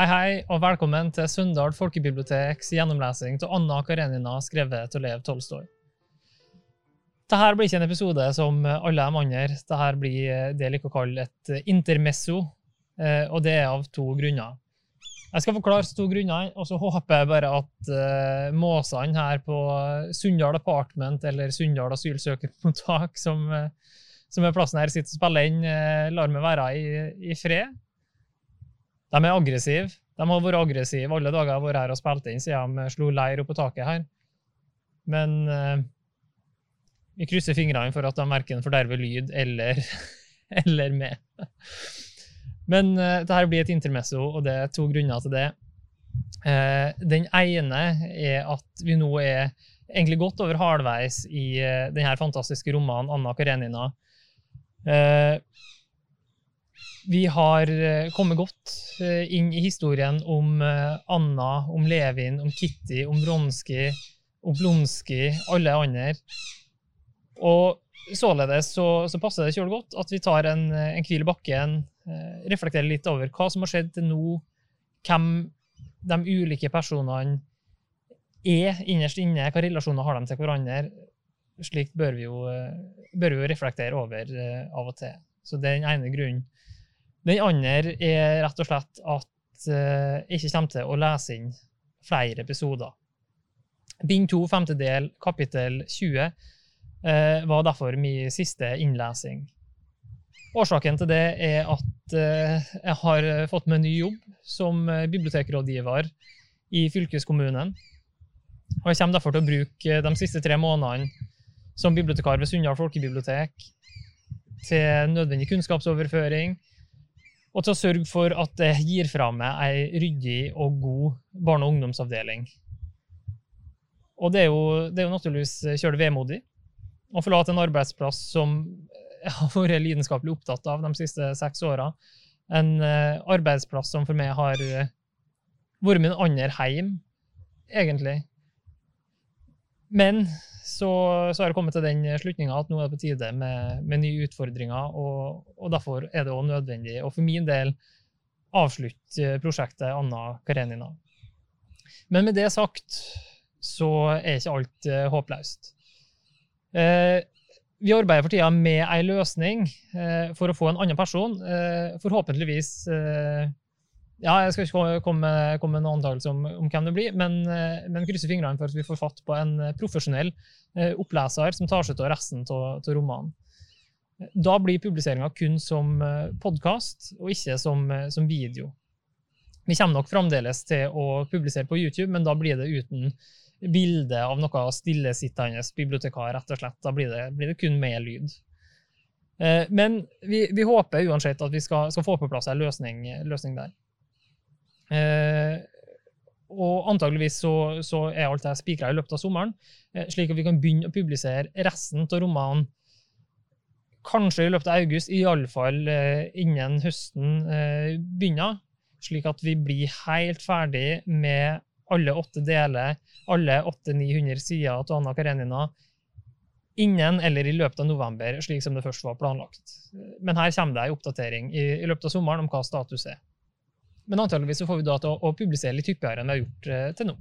Hei, hei, og velkommen til Sunndal folkebiblioteks gjennomlesing av Anna Karenina skrevet av Lev Tolstoy. Dette blir ikke en episode som alle de andre. Dette blir det jeg liker å kalle et intermesso, eh, og det er av to grunner. Jeg skal forklare to grunner, og så håper jeg bare at måsene her på Sunndal Apartment eller Sunndal asylsøkermottak, som, som er plassen her sitter og spiller inn, lar meg være i, i fred. De er aggressive. De har vært aggressive alle dager jeg har vært her og spilt inn siden de slo leir oppå taket her. Men eh, vi krysser fingrene for at de verken forderver lyd eller, eller med. Men eh, dette blir et intermesso, og det er to grunner til det. Eh, den ene er at vi nå er egentlig godt over halvveis i uh, denne fantastiske romanen 'Anna Karenina'. Uh, vi har eh, kommet godt eh, inn i historien om eh, Anna, om Levin, om Kitty, om Bronski, om Blonski, alle andre. Og således så, så passer det kjølig godt at vi tar en, en hvil i bakken, reflekterer litt over hva som har skjedd til nå, hvem de ulike personene er innerst inne, hva relasjoner har de til hverandre. Slikt bør vi jo, bør vi jo reflektere over av og til. Så det er den ene grunnen. Den andre er rett og slett at jeg uh, ikke kommer til å lese inn flere episoder. Bind 2, femtedel, kapittel 20, uh, var derfor min siste innlesing. Årsaken til det er at uh, jeg har fått meg ny jobb som bibliotekrådgiver i fylkeskommunen. Og jeg kommer derfor til å bruke de siste tre månedene som bibliotekar ved Sunndal folkebibliotek til nødvendig kunnskapsoverføring, og til å sørge for at det gir fra meg ei ryddig og god barne- og ungdomsavdeling. Og det er jo, det er jo naturligvis kjølig vemodig å forlate en arbeidsplass som jeg har vært lidenskapelig opptatt av de siste seks åra. En uh, arbeidsplass som for meg har vært min andre heim, egentlig. Men så, så, har jeg kommet til den slutninga at nå er det på tide med, med nye utfordringer. Og, og derfor er det òg nødvendig å for min del avslutte prosjektet Anna Karenina. Men med det sagt så er ikke alt uh, håpløst. Uh, vi arbeider for tida med ei løsning uh, for å få en annen person, forhåpentligvis ja, jeg skal ikke komme, komme med noen antakelse om, om, hvem det blir, men, eh, men krysser fingrene for at vi får fatt på en eh, profesjonell eh, oppleser som tar seg av resten av romanen. Da blir publiseringa kun som podkast, og ikke som, som, video. Vi kommer nok fremdeles til å publisere på YouTube, men da blir det uten bilde av noe stillesittende bibliotekar, rett og slett. Da blir det, blir det kun med lyd. Men vi, vi, håper uansett at vi skal, skal få på plass en løsning, løsning der. Eh, og antageligvis så, så er alt det spikra i løpet av sommeren, eh, slik at vi kan begynne å publisere resten av romanen kanskje i løpet av august, iallfall eh, innen høsten begynner. Slik at vi blir helt ferdig med alle åtte deler, alle 800-900 sider av Anna Karenina innen eller i løpet av november, slik som det først var planlagt. Men her kommer det ei oppdatering i, i løpet av sommeren om hva status er. Men antageligvis får vi da til å, å publisere litt hyppigere enn vi har gjort eh, til nå.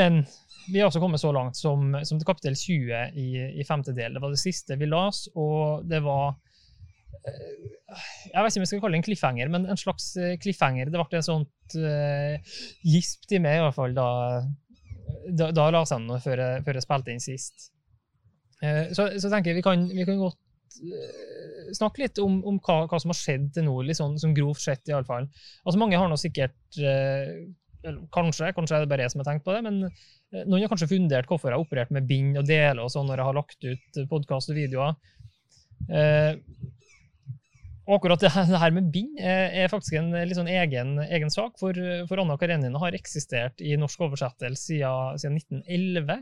Men vi har også kommet så langt som, som til kapittel 20 i, i, femte. Det var det siste vi las, og det var eh, Jeg vet ikke om jeg skal kalle det en cliffhanger, men en slags eh, cliffhanger. Det ble en sånt uh, gisp til meg, i hvert fall, da, da, da la seg noe før jeg, før jeg spilte inn sist. Uh, så, så, tenker jeg vi kan, vi kan godt snakke litt om, om hva, hva, som har skjedd til nå, litt sånn, sånn grovt sett, iallfall. Altså, mange har nå sikkert uh, Kanskje, kanskje er det bare jeg som har tenkt på det, men uh, noen har kanskje fundert hvorfor jeg har operert med bind og deler og sånn når jeg har lagt ut podkast og videoer. Og akkurat det her med bind er faktisk en litt sånn egen, egen sak, for, for Anna Karenina har eksistert i norsk oversettelse siden, siden 1911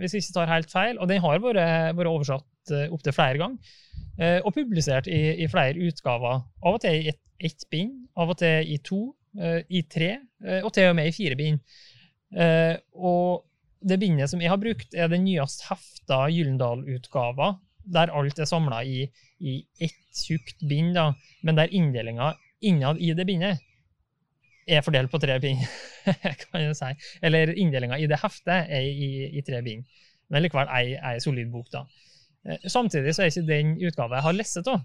hvis vi ikke tar helt feil. Og den har vært, vært oversatt opptil flere ganger. Uh, og publisert i, i, flere utgaver. Av og til i ett et bind, av og til i to, uh, i tre, og til og med i fire bind. og det bindet som jeg har brukt, er den nyest hefta Gyllendal-utgava, der alt er samla i, i ett tjukt bind, da, men der inndelinga innad i det bindet er fordelt på tre bind, kan jeg si. Eller inndelinga i det heftet er i, i tre bind. Men likevel ei, ei solid bok, da. Eh, samtidig så er ikke den utgaven jeg har lest av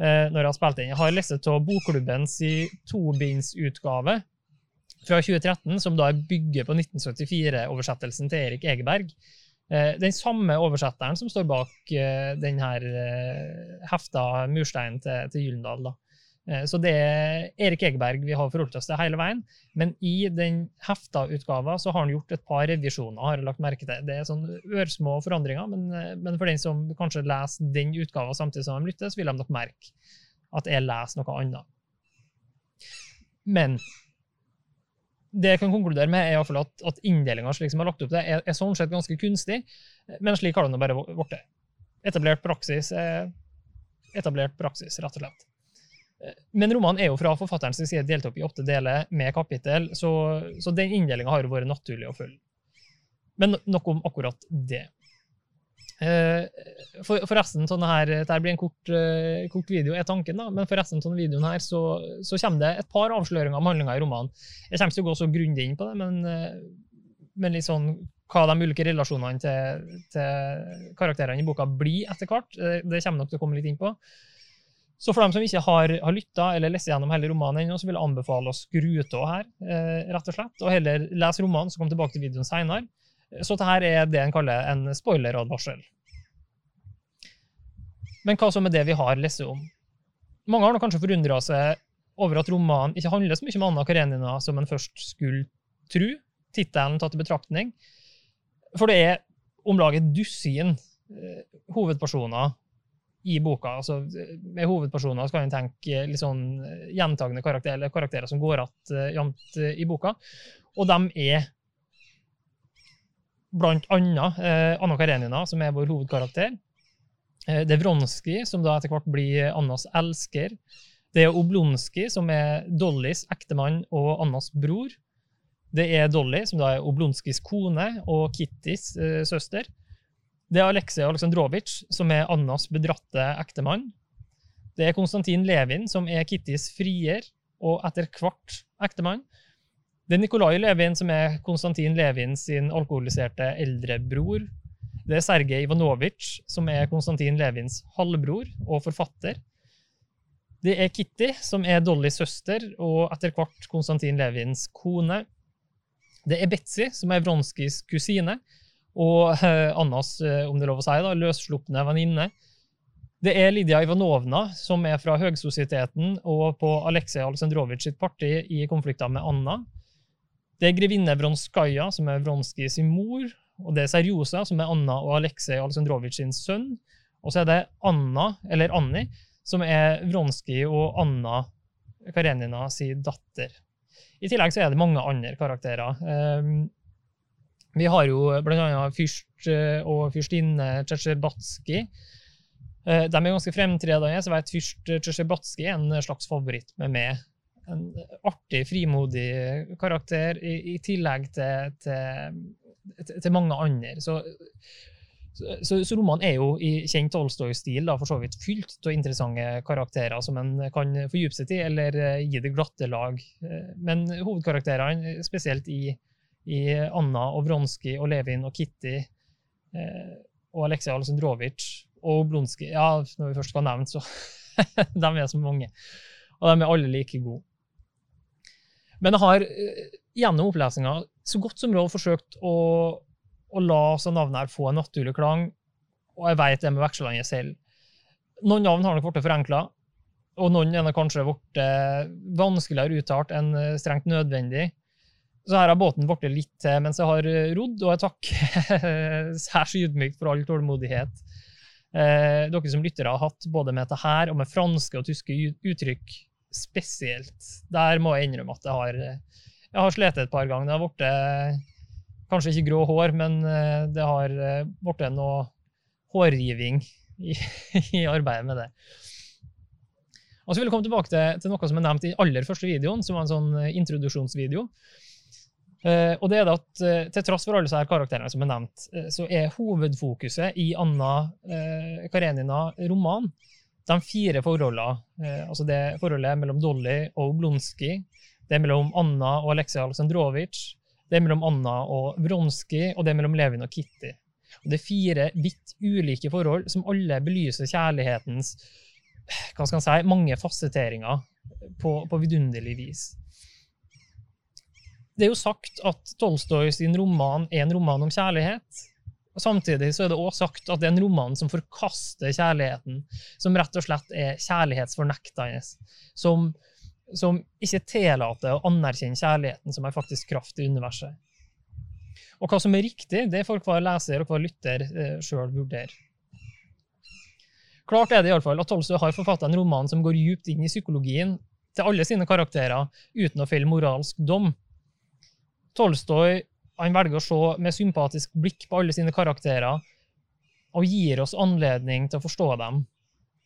eh, når jeg har spilt den. Jeg har lest av Bokklubbens tobindsutgave fra 2013, som da bygger på 1974-oversettelsen til Erik Egeberg. Eh, den samme oversetteren som står bak denne hefta mursteinen til, Gyllendal. Så det er Erik Egeberg vi har forholdt oss til hele veien. Men i den hefta-utgava så har han gjort et par revisjoner. har jeg lagt merke til. Det er sånn ørsmå forandringer, men, men for den som kanskje leser den utgava samtidig som de lytter, så vil de nok merke at jeg leser noe annet. Men det jeg kan konkludere med, er i at, at inndelinga slik som er lagt opp til, er, er, sånn sett ganske kunstig, men slik har det nå bare blitt. Etablert praksis er etablert praksis, rett og slett. Men romanen er jo fra forfatteren som side delt opp i åtte deler med kapittel, så, så den inndelinga har jo vært naturlig å følge. Men nok om akkurat det. Forresten for, forresten, sånn her, dette blir en kort, uh, kort, video, er tanken, da, men forresten sånn videoen her, så, så, kommer det et par avsløringer om handlinga i romanen. Jeg kommer ikke til å gå så grundig inn på det, men, uh, men litt sånn hva de ulike relasjonene til, til karakterene i boka blir etter hvert. Det kommer nok til å komme litt inn på. Så for dem som ikke har, har lytta eller lest gjennom hele romanen ennå, så vil jeg anbefale å skru av her, rett og slett, og heller lese romanen, så kom tilbake til videoen seinere. Så dette er det en kaller en spoileradvarsel. Men hva så med det vi har lest om? Mange har nok kanskje forundra seg over at romanen ikke handler så mye om Anna Karenina som en først skulle tro, tittelen tatt i betraktning. For det er om lag et dusin eh, hovedpersoner i boka. Altså, med hovedpersoner skal en tenke litt sånn gjentagende karakterer, eller karakterer som går igjen uh, i boka. Og de er blant annet eh, Anna Karenina, som er vår hovedkarakter. Uh, det er Vronsky, som da etter hvert blir Annas elsker. Det er Oblonskij, som er Dollys ektemann og Annas bror. Det er Dolly, som da er Oblonskijs kone og Kittys eh, søster. Det er Aleksej Aleksandrovitsj, som er Annas bedratte ektemann. Det er Konstantin Levin, som er Kittys frier og etter hvert ektemann. Det er Nikolai Levin, som er Konstantin Levin sin alkoholiserte eldrebror. Det er Sergej Ivanovitsj, som er Konstantin Levins halvbror og forfatter. Det er Kitty, som er Dollys søster og etter hvert Konstantin Levins kone. Det er Betzy, som er Vronskijs kusine, og eh, Annas, eh, om det er lov å si, da, løsslupne venninne. Det er Lydia Ivanovna, som er fra høgsosieteten og på Aleksej Aleksandrovitsj sitt parti i konflikter med Anna. Det er grevinne Vronskaja, som er Vronskij sin mor. Og det er Serjosa, som er Anna og Aleksej Aleksandrovitsj sin sønn. Og så er det Anna, eller Anni, som er Vronskij og Anna Karenina sin datter. I tillegg så er det mange andre karakterer. Um, vi har jo bl.a. fyrst eh, og fyrstinne Tsjetsjebatskij. Uh, de er ganske fremtredende. Så vet fyrst Tsjetsjebatskij er en slags favoritt med meg en artig, frimodig karakter, i, i tillegg til, til, til, mange andre. Så, så, så, romanen er jo i kjent Tolstoy-stil for så vidt fylt av interessante karakterer som en kan fordype seg til, eller eh, gi det glatte lag. Eh, men hovedkarakterene, spesielt i, i Anna og Vronski og Levin og Kitty eh, og Aleksej Aleksandrovitsj og Blonskij Ja, når vi først skal nevne, så de er så mange. Og de er alle like gode. Men jeg har eh, gjennom opplesinga så godt som råd forsøkt å, å la navnet her få en naturlig klang, og jeg vet det med vekslende selv. Noen navn har nok blitt forenkla, og noen er kanskje blitt eh, vanskeligere uttalt enn eh, strengt nødvendig. Så her har båten blitt litt til mens jeg har rodd, og jeg takker særs ydmykt for all tålmodighet. Eh, dere som lyttere har hatt både med dette her og med franske og tyske uttrykk spesielt. Der må jeg innrømme at jeg har, jeg har slitt et par ganger. Det har blitt kanskje ikke grå hår, men eh, det har eh, blitt noe hårriving i, i, arbeidet med det. Og så vil jeg komme tilbake til, til, noe som er nevnt i aller første videoen, som var en sånn eh, introduksjonsvideo. Uh, og det er det at uh, Til tross for alle disse karakterene som er nevnt, uh, så er hovedfokuset i Anna Karenina roman De fire forholdene, altså det forholdet mellom Dolly og Blonski, det er mellom Anna og Aleksej Aleksandrovitsj, det er mellom Anna og Vronskij, og det er mellom Levin og Kitty. Og det er fire vidt ulike forhold som alle belyser kjærlighetens hva skal man si, mange fasetteringer på, på vidunderlig vis. Det er jo sagt at Tolstoy sin roman er en roman om kjærlighet. og Samtidig så er det også sagt at det er en roman som forkaster kjærligheten, som rett og slett er kjærlighetsfornektende. Som, som ikke tillater å anerkjenne kjærligheten som en faktisk kraft i universet. Og hva som er riktig, det får hver leser og hver lytter eh, sjøl vurdere. Klart er det i alle fall at Tolstoy har forfattet en roman som går djupt inn i psykologien til alle sine karakterer, uten å felle moralsk dom. Tolstoy han velger å se med sympatisk blikk på alle sine karakterer og gir oss anledning til å forstå dem,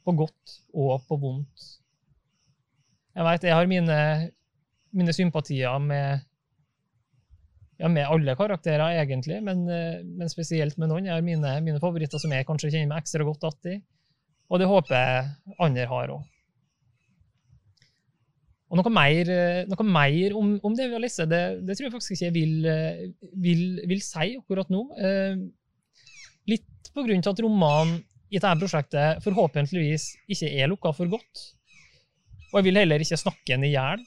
på godt og på vondt. Jeg vet, jeg har mine, mine sympatier med ja, med alle karakterer, egentlig, men, eh, men, spesielt med noen. Jeg har mine, mine, favoritter som jeg kanskje kjenner meg ekstra godt igjen i. Og det håper jeg andre har òg. Og noe mer, eh, noe mer om, om, det lest, det, det, tror jeg faktisk ikke jeg vil, eh, vil, vil si akkurat nå. Litt på grunn til at romanen i dette prosjektet forhåpentligvis ikke er lukka for godt. Og jeg vil heller ikke snakke den i hjel.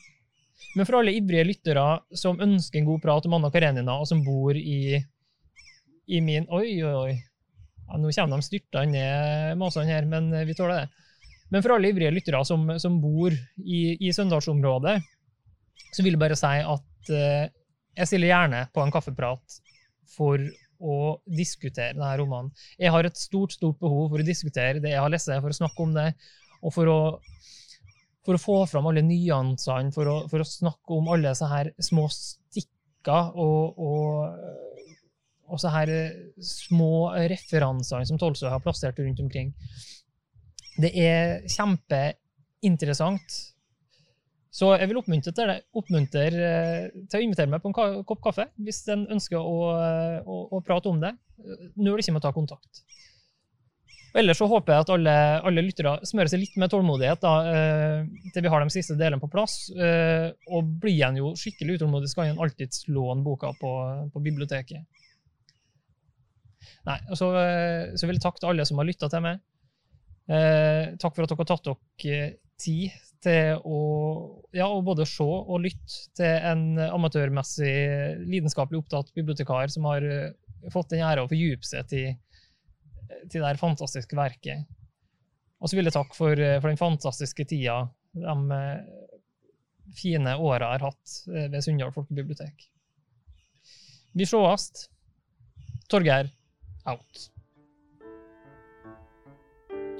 Men for alle ivrige lyttere som ønsker en god prat om Anna Karenina, og som bor i, i min Oi, oi, oi. Ja, nå kommer de styrta ned masene her, men vi tåler det. Men for alle ivrige lyttere som, som bor i, i søndagsområdet, så vil jeg bare si at uh, jeg stiller gjerne på en kaffeprat for å diskutere denne romanen. Jeg har et stort stort behov for å diskutere det jeg har lest, for å snakke om det, og for å for å få fram alle nyansene, for å, for å snakke om alle disse her små stikker og, og, og så her små referansene som Tolstoy har plassert rundt omkring. Det er kjempeinteressant. Så jeg vil oppmuntre til, oppmuntre eh, til, å invitere meg på en kopp kaffe hvis en ønsker å, å, å prate om det. Nøl ikke med å ta kontakt. Ellers så håper jeg at alle, alle lyttere smører seg litt med tålmodighet da, eh, til vi har de siste delene på plass. Eh, og blir en jo skikkelig utålmodig, skal en alltids låne boka på, på biblioteket. Nei, og så, eh, så, vil jeg takke alle som har lytta til meg. Eh, takk for at dere har tatt dere tid til å ja, både se og lytte til en amatørmessig, lidenskapelig opptatt bibliotekar som har fått den ære å fordype seg til til det her fantastiske verket. Og så vil jeg takke for, eh, for den fantastiske tida de eh, fine åra har hatt eh, ved Sunndal folkebibliotek. Vi sees. Torgeir out.